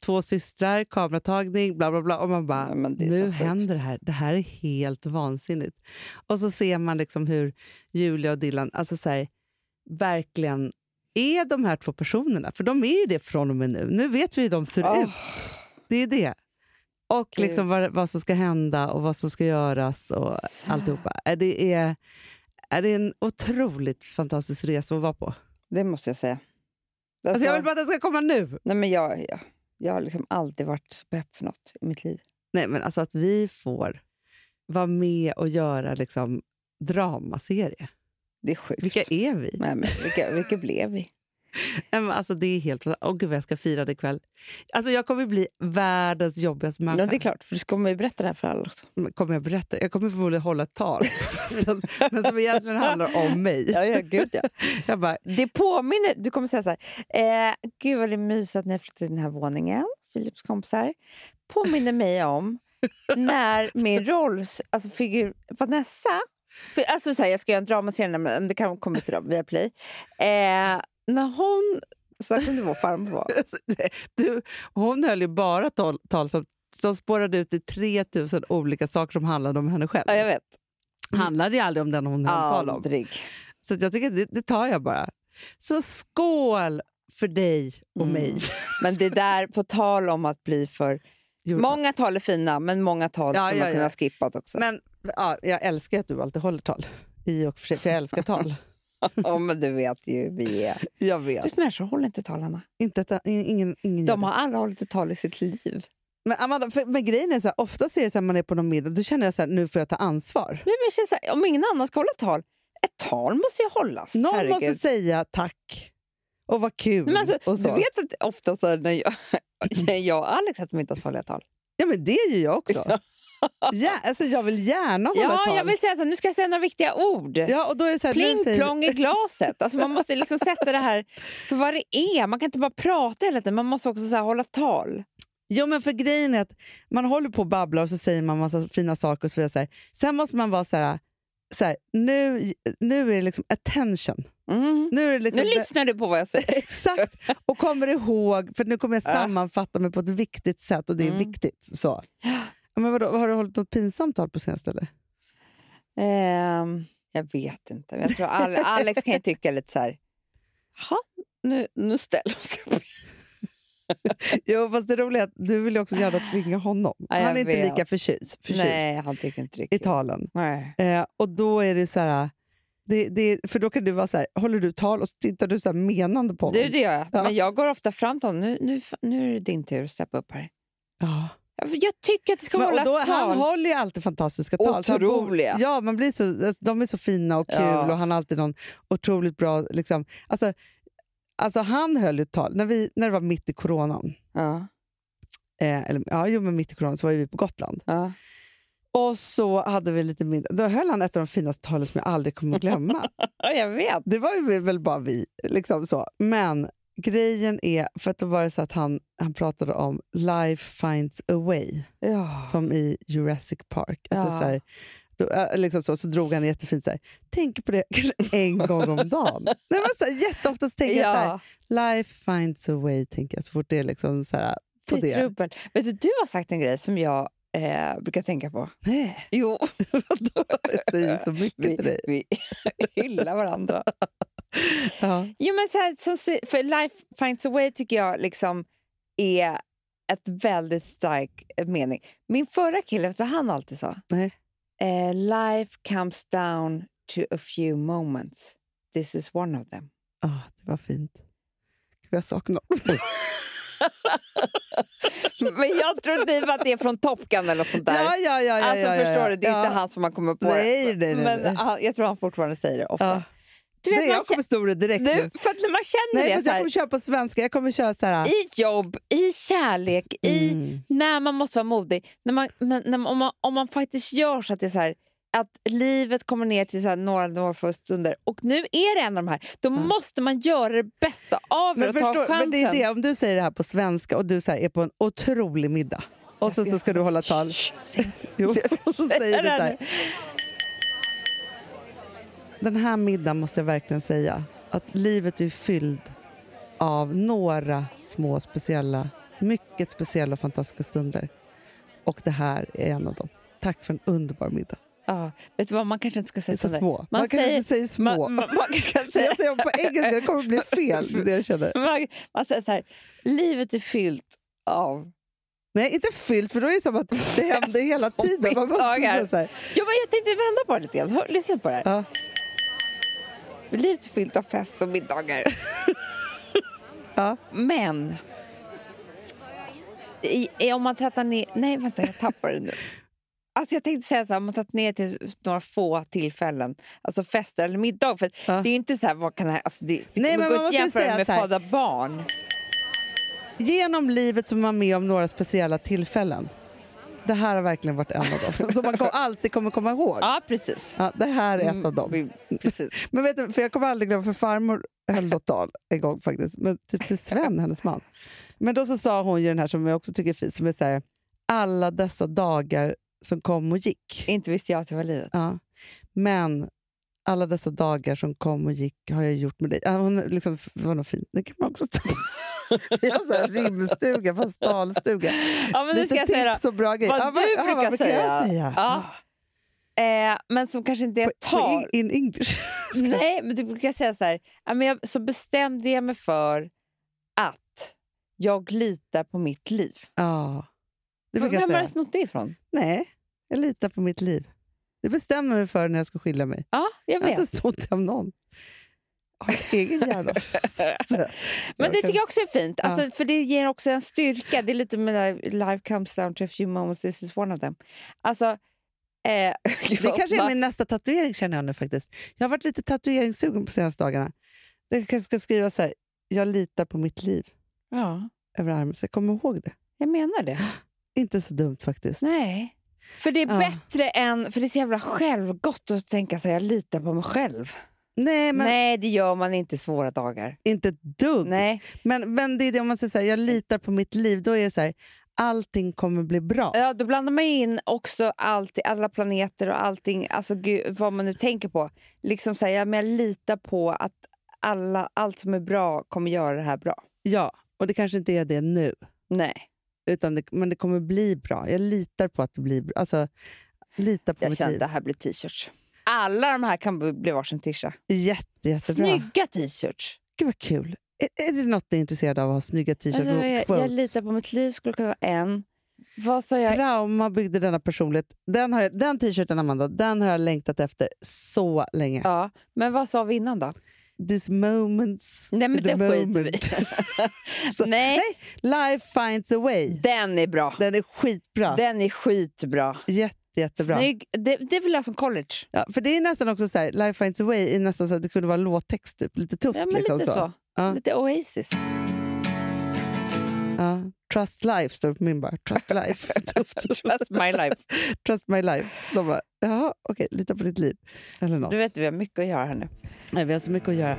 två systrar, kameratagning, bla bla bla. Och man bara, Ja, det nu sjukt. händer det här. Det här är helt vansinnigt. Och så ser man liksom hur Julia och Dylan, alltså så här, verkligen är de här två personerna. För de är ju det från och med nu. Nu vet vi hur de ser Åh. ut. Det är det. Och Gud. liksom vad, vad som ska hända och vad som ska göras och alltihopa. Är Det är, är det en otroligt fantastisk resa att vara på. det måste jag säga. Alltså jag vill bara att den ska komma nu. Nej, men jag, jag, jag har liksom aldrig varit så pepp för något i mitt liv. Nej, men alltså att vi får vara med och göra liksom dramaserie. Det är sjukt. Vilka är vi? Nej, men vilka, vilka blev vi? Alltså, det är helt... Åh gud vad jag ska fira det ikväll. Alltså, jag kommer bli världens jobbigaste människa. Ja, det är klart, för du kommer ju berätta det här för alla också. Kommer jag berätta? Jag kommer förmodligen hålla ett tal. men som egentligen handlar om mig. Ja, ja, gud ja. Jag bara, Det påminner... Du kommer säga så här... Eh, Gud vad det är mysigt att ni har flyttat till den här våningen, Philips kompisar. Påminner mig om när min rolls... Alltså figur Vanessa... För, alltså så här, jag ska göra en dramaserie, men det kan komma till via Play. Eh, när hon... Så kunde vår farmor vara. du, hon höll ju bara tal, tal som, som spårade ut i 3000 olika saker som handlade om henne själv. Ja, jag vet. handlade ju aldrig om den hon höll tal om. Så jag tycker det, det tar jag bara. Så skål för dig och Mm. mig. Men det där, på tal om att bli för... Många tal är fina, men många tal skulle ja, man kunna ja. skippa också. Men ja, jag älskar att du alltid håller tal. I och för, sig, för jag älskar tal. Ja, men du vet ju vi är. jag Du vet. vet, människor håller inte tal, Anna. Inte ett, ingen, ingen gör De har alla hållit ett tal i sitt liv. Men, Amanda, för, men grejen är så här, ofta är det så här, man är på någon middag, då känner jag så här, nu får jag ta ansvar. Nej, men jag känner så här, om ingen annan ska hålla tal, ett tal måste ju hållas. Någon herregud. måste säga tack och vad kul. Men alltså, och så. Du vet att ofta så här, när, jag, när jag och Alex att middagsvanliga tal. Ja, men det gör jag också. ja, alltså, jag vill gärna hålla Ja, tal. jag vill säga så nu ska jag säga några viktiga ord. Ja, och då är det så här, Pling säger plong i glaset. Alltså man måste liksom sätta det här för vad det är. Man kan inte bara prata hela tiden, man måste också så här hålla tal. Jo, men för grejen är att man håller på och babblar och så säger man massa fina saker och så vidare. Så här. Sen måste man vara så här, så här nu, nu är det liksom attention. Mm. Nu är det liksom Nu lyssnar du på vad jag säger. Exakt! Och kommer ihåg, för nu kommer jag Ja. sammanfatta mig på ett viktigt sätt och det är Mm. viktigt. Så. Men vadå, har du hållit något pinsamt tal på senaste eller? Ehm, jag vet inte. Jag tror Ale- Alex kan ju tycka lite så här... "Jaha, nu, nu ställer hon sig upp." Jo, fast det roliga är att du vill ju också gärna tvinga honom. Ja, Han är inte vet. lika förtjust, förtjust Nej, han tycker inte i riktigt. talen. Nej. Eh, och då är det så här... Det, det, för då kan du vara så här, håller du tal och tittar du så här menande på honom. Du, det gör jag. Ja. Men jag går ofta fram till honom. Nu, nu, nu är det din tur att steppa upp här. Ja. Jag tycker att det ska Men, hållas då, tal. han håller ju alltid fantastiska tal. Otroliga. Ja, man blir så, alltså, de är så fina och kul Ja. och han har alltid någon otroligt bra... Liksom, alltså, alltså han höll ett tal när, vi, när det var mitt i coronan. Ja, Eh, eller, ja, jo, men mitt i coronan så var vi på Gotland. ja. Och så hade vi lite middag. Då höll han ett av de finaste talen som jag aldrig kommer att glömma. ja, jag vet. det var ju väl bara vi. Liksom så. Men grejen är, för att då var det så att han, han pratade om life finds a way. Ja. som i Jurassic Park. Att det är Ja. så, här, då, äh, liksom så, så drog han jättefint så här, tänk på det kanske en gång om dagen. Nej, men så här, jätteofta så tänker jag så här, ja. life finds a way, tänker jag så fort det är liksom så här, på det. rubbel. Vet du, du har sagt en grej som jag eh, brukar tänka på. Nej, Jo, jag säger så mycket vi, till dig. vi hyllar varandra. Ja. Jo, men så här, som, se- för Life finds a way tycker jag liksom är ett väldigt stark mening. Min förra kille, vet du vad han alltid sa? Nej. Eh, life comes down to a few moments. This is one of them. Ah, det var fint. Gud, Jag saknar. Men jag tror typ att det är från Top Gun eller något sånt där. Ja, ja, ja, ja, alltså ja, ja, förstår du, det är ja. inte han som har kommit på Nej, det. nej, nej, Men han, jag tror han fortfarande säger det ofta. Du vet, det, jag kommer stå det direkt känner, nu. du, för att när man känner Nej, det så jag här, kommer köra på svenska. Jag kommer köra så här... i jobb, i kärlek, i Mm. när man måste vara modig. När man, när, när, om, man, om man faktiskt gör så att det är så här, att livet kommer ner till så några, några få stunder och nu är det en av de här, då måste man göra det bästa av det Men, och ta förstår, chansen. men det är det, om du säger det här på svenska och du så här, är på en otrolig middag och så, så ska du hålla tal. Shh, och så säger du så här. Den här middagen måste jag verkligen säga att livet är fylld av några små speciella, mycket speciella och fantastiska stunder. Och det här är en av dem. Tack för en underbar middag. Ja, vet du vad, man kanske inte ska säga så sådär. små. Man, kanske inte säger små. Man, man, man kanske kan säga, jag säger på engelska, det kommer bli fel. Det jag känner. man, man säger så här, livet är fyllt av... Nej, inte fyllt, för då är det som att det händer hela tiden. Man måste så här. Ja, men jag tänkte vända på det lite grann. Lyssna på det här. Ja. Livet är fyllt av fest och middagar. Ja. Men... I, i, om man tattar ner... Nej, vänta, jag tappar det nu. Alltså jag tänkte säga så här, om man tagit ner till några få tillfällen, alltså fester eller middag. För att Ja. det är ju inte så här, vad kan det, alltså det, det Nej, men gå man att jämföra med här- föda barn. Genom livet så är man med om några speciella tillfällen. Det här har verkligen varit en av dem, som man kom, alltid kommer komma ihåg. Ja, precis. Ja, det här är ett Mm, av dem. precis. Men vet du, för jag kommer aldrig glömma, för farmor höll något tal en gång faktiskt, men typ till Sven, hennes man. Men då så sa hon ju den här som jag också tycker är fin, som är så här, alla dessa dagar som kom och gick. Inte visste jag att det var livet. Ja. Men alla dessa dagar som kom och gick har jag gjort med dig. Hon liksom, var något fint. Det kan man också ta. Vi har så här rimstuga, fast talstuga. Ja, men nu ska Lite jag säga tips och bra grejer. vad Ja, du ja, brukar brukar jag säga. Ja. Eh, men som kanske inte på tal. in, in English. Nej, men du brukar säga så här. jag, så bestämde jag mig för att jag litar på mitt liv. Ja, det Vem brukar jag har säga. du snott det ifrån? Nej, jag litar på mitt liv. Det bestämmer mig för när jag ska skilja mig. Ja, jag Jag har vet. inte snott det av någon. Jag har egen hjärna. Så- så- Men det tycker jag också är fint, Ja. alltså, för det ger också en styrka. Det är lite med life comes down to a few moments, this is one of them. Alltså, eh, Det kanske är min nästa tatuering känner jag nu faktiskt. Jag har varit lite tatueringssugen på senaste dagarna. Det kanske ska skriva så här, jag litar på mitt liv Ja, över armen. Så jag kommer ihåg det. jag menar det. Inte så dumt faktiskt. Nej. För det är Ja. bättre än... För det är så jävla självgott att tänka sig jag litar på mig själv. Nej, men Nej, det gör man inte svåra dagar. inte ett dugg. Nej. Men, men det är det om man säger så här, jag litar på mitt liv, då är det så här, allting kommer bli bra. Ja, då blandar man in också allt, alla planeter och allting, alltså gud, vad man nu tänker på. Liksom så här, ja, men jag litar på att alla, allt som är bra kommer göra det här bra. Ja, och det kanske inte är det nu, Nej, utan det, men det kommer bli bra. Jag litar på att det blir bra. Alltså, lita på jag mitt känner att det här blir t-shirts. Alla de här kan bli- varsin tisha. Jätte, jättebra. Snygga t-shirts. Gud vad kul. Är, är det något ni är intresserade av att ha snygga t-shirts Alltså, och jag, quotes? jag litar på mitt liv skulle kunna vara en. Vad sa jag? Trauma byggde denna personlighet. Den, har jag, den t-shirten, Amanda, den har jag längtat efter så länge. Ja, men vad sa vi innan då? This moments... Nej, men the det i. Så- Nej, Life finds a way. den är bra. Den är skitbra. Den är skitbra. Jätte, jättebra. Snygg. Det, det vill jag som college. Ja, för det är nästan också så här, Life finds a way är nästan så att det kunde vara låttext, typ. lite tufft. Ja, men liksom, lite så. Ja. Lite Oasis. Ja. Trust life står det på min bara. Trust life. Trust my life. Trust my life. De bara, jaha, okej, lita på ditt liv. Eller något. Du vet, vi har mycket att göra här nu. Nej, vi har så mycket att göra.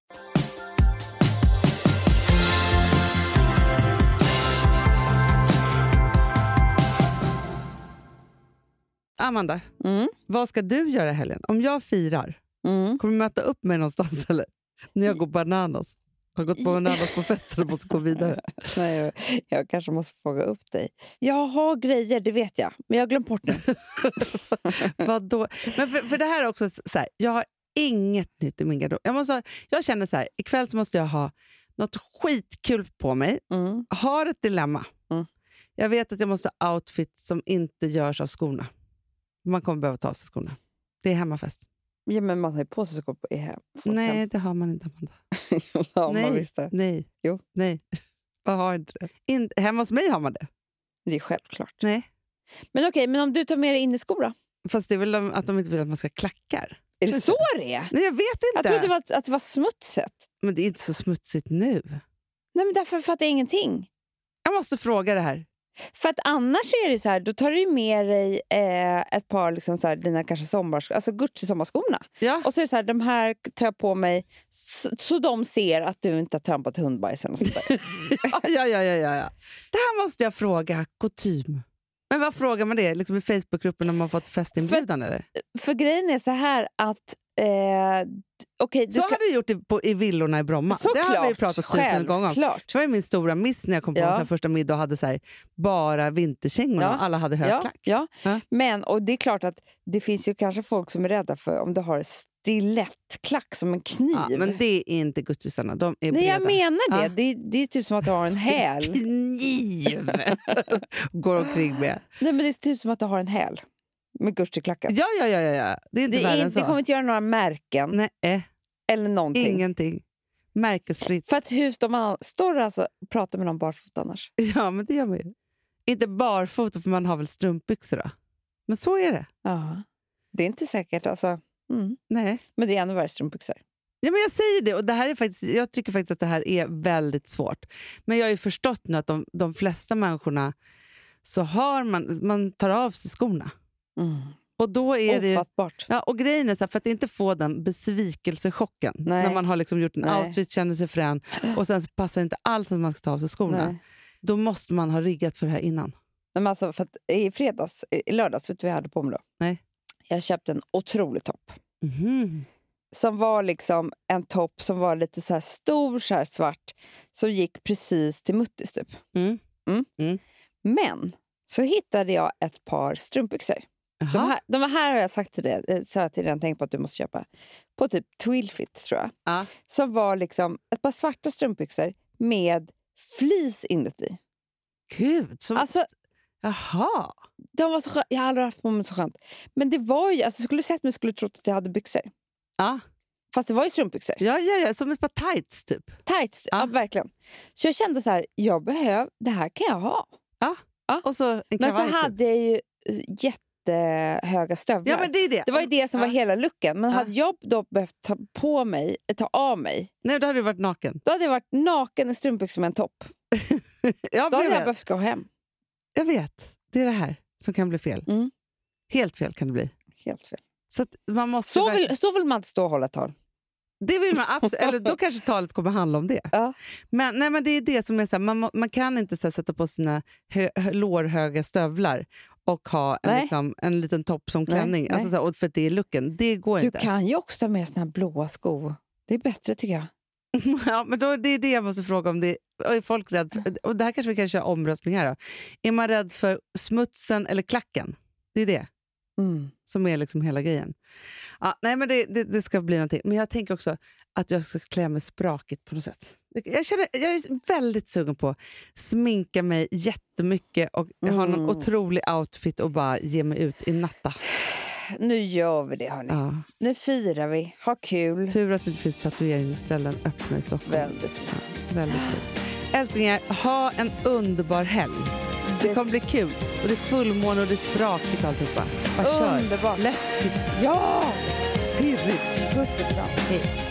Amanda, Mm. vad ska du göra i helgen? Om jag firar, Mm. kommer du möta upp mig någonstans eller? När jag går bananas? Har gått på bananas på festen och måste gå vidare. Nej, jag, jag kanske måste fråga upp dig. Jag har grejer, det vet jag. Men jag har glömt bort nu. Vadå? Men för, för det här är också så här, jag har inget nytt i min garderob. Jag, måste ha, jag känner så här, ikväll så måste jag ha något skitkul på mig. Mm. Har ett dilemma. Mm. Jag vet att jag måste ha outfit som inte görs av skorna. Man kommer behöva ta av sig skorna. Det är hemmafest. Ja, men man har ju på sig skor på i hem. Nej, det har man inte, Amanda. ja, Nej. man visste. Nej. Jo. Nej. Man har det. In, hemma hos mig har man det. Det är självklart. Nej. Men okej, men om du tar med dig inneskor då? Fast det är väl att de inte vill att man ska ha klackar. Är det så det är? Nej, jag vet Jag inte. trodde det var, att det var smutset. Men det är inte så smutsigt nu. Nej, men därför fattar jag ingenting. Jag måste fråga det här. För att annars är det så här, då tar du med dig eh, ett par liksom så här, dina kanske sommars, alltså Gucci-sommarskorna. Ja. Och så är det så här, de här tar jag på mig så, så de ser att du inte har trampat hundbajs något sånt där. ja, ja, ja, ja, ja. Det här måste jag fråga kutym. Men vad frågar man det? Liksom I Facebookgruppen om man fått festinbjudan? Eller? För grejen är så här att... Eh, du Så kan- har du gjort i, på, i villorna i Bromma. det har vi pratat tusen gånger om. Det var min stora miss när jag kom på Ja. första middag och hade så här, bara vinterkängor Ja. alla hade högklack. ja. Ja. Men och det är klart att det finns ju kanske folk som är rädda för om du har stilettklack som en kniv. Ja, men det är inte Guccisarna, de är Nej, jag breda. menar det. Det. Det är typ som att du har en häl. Kniv! Går omkring med. Nej, men det är typ som att du har en häl med Gucci-klackar. Ja, ja, ja, ja. Det är inte Det, värre är, än så. det kommer inte göra några märken Nej, eh, eller någonting. ingenting. Märkesfritt. För att hur står man står alltså och pratar med någon barfota annars? Ja, men det gör man ju. Inte barfota, för man har väl strumpbyxor då? Men så är det. Ja. Det är inte säkert. Alltså. Mm. Nej. Men det är ännu värre strumpbyxor. Ja, men jag säger det. Och det här är faktiskt, jag tycker faktiskt att det här är väldigt svårt. Men jag har ju förstått nu att de, de flesta människorna så har man, man tar av sig skorna. Och då är det... Ofattbart. Ja, och grejen är så här, för att inte få den besvikelsechocken Nej. när man har liksom gjort en Nej. outfit, känner sig frän och sen passar det inte alls att man ska ta av sig skorna. Nej. Då måste man ha riggat för det här innan. Men alltså, för I fredags, i lördags, vet du vad jag hade på mig då? Nej. Jag köpte en otrolig topp. Mhm. Som var liksom en topp som var lite så här stor, så här svart, som gick precis till muttis typ. Mm. Men så hittade jag ett par strumpbyxor. De här, de här har jag sagt till dig, eh, sa jag till tänkt på att du måste köpa. På typ Twilfit tror jag. Ja. Som var liksom ett par svarta strumpbyxor med flis inuti. Gud, som... Alltså, Jaha. de var så skö- jag har aldrig haft på mig så skönt. Men det var ju, alltså, skulle du sett mig skulle du trott att jag hade byxor. Ja. Fast det var ju strumpbyxor. Ja, ja, ja, som ett par tights typ. Tights, ja. Ja. verkligen. Så jag kände så här, jag behöv, det här kan jag ha. Och så en Men kavaj. så typ. hade jag ju eh, jättehöga stövlar. Ja, men det är det. Det var ju det som var hela looken. Men hade jag då behövt ta på mig, ta av mig, Nej, då hade du varit naken. då hade jag varit naken i strumpbyxor med en topp. Ja, Då hade jag, behövt gå hem. jag vet. Det är det här som kan bli fel. Mm. Helt fel kan det bli. Helt fel. Så man måste Så vill, så vill man inte stå och hålla tal. Det vill man absolut, eller då kanske talet kommer handla om det. Ja. Men, nej, men det är det som är så här, man, man kan inte så här, sätta på sina hö, hö, lårhöga stövlar och ha en, Nej. liksom, en liten topp som Nej, klänning. nej. Alltså, så här, och för att det är looken. Det går Du inte. kan ju också ta med såna här blåa skor. Det är bättre tycker jag. ja, men då, det är det jag måste fråga om. Det, är folk rädd för, och det här kanske vi kan köra omröstning här. Då. Är man rädd för smutsen eller klacken? Det är det Mm. som är liksom hela grejen. Ja, nej, men det, det, det ska bli någonting. Men jag tänker också att jag ska klä mig sprakigt på något sätt. Jag, känner, jag är väldigt sugen på att sminka mig jättemycket och ha någon Mm. otrolig outfit och bara ge mig ut i natta. Nu gör vi det hörni. Ja. Nu firar vi. Ha kul. Tur att det inte finns tatueringsställen öppna i Stockholm. Väldigt. Ja, väldigt. Älsklingar, ha en underbar helg. Det kommer bli kul. Och det är fullmåne och det är sprakigt alltihopa. Bara kör. Underbart. Läskigt. Ja! pirrigt. Puss och kram. Hej.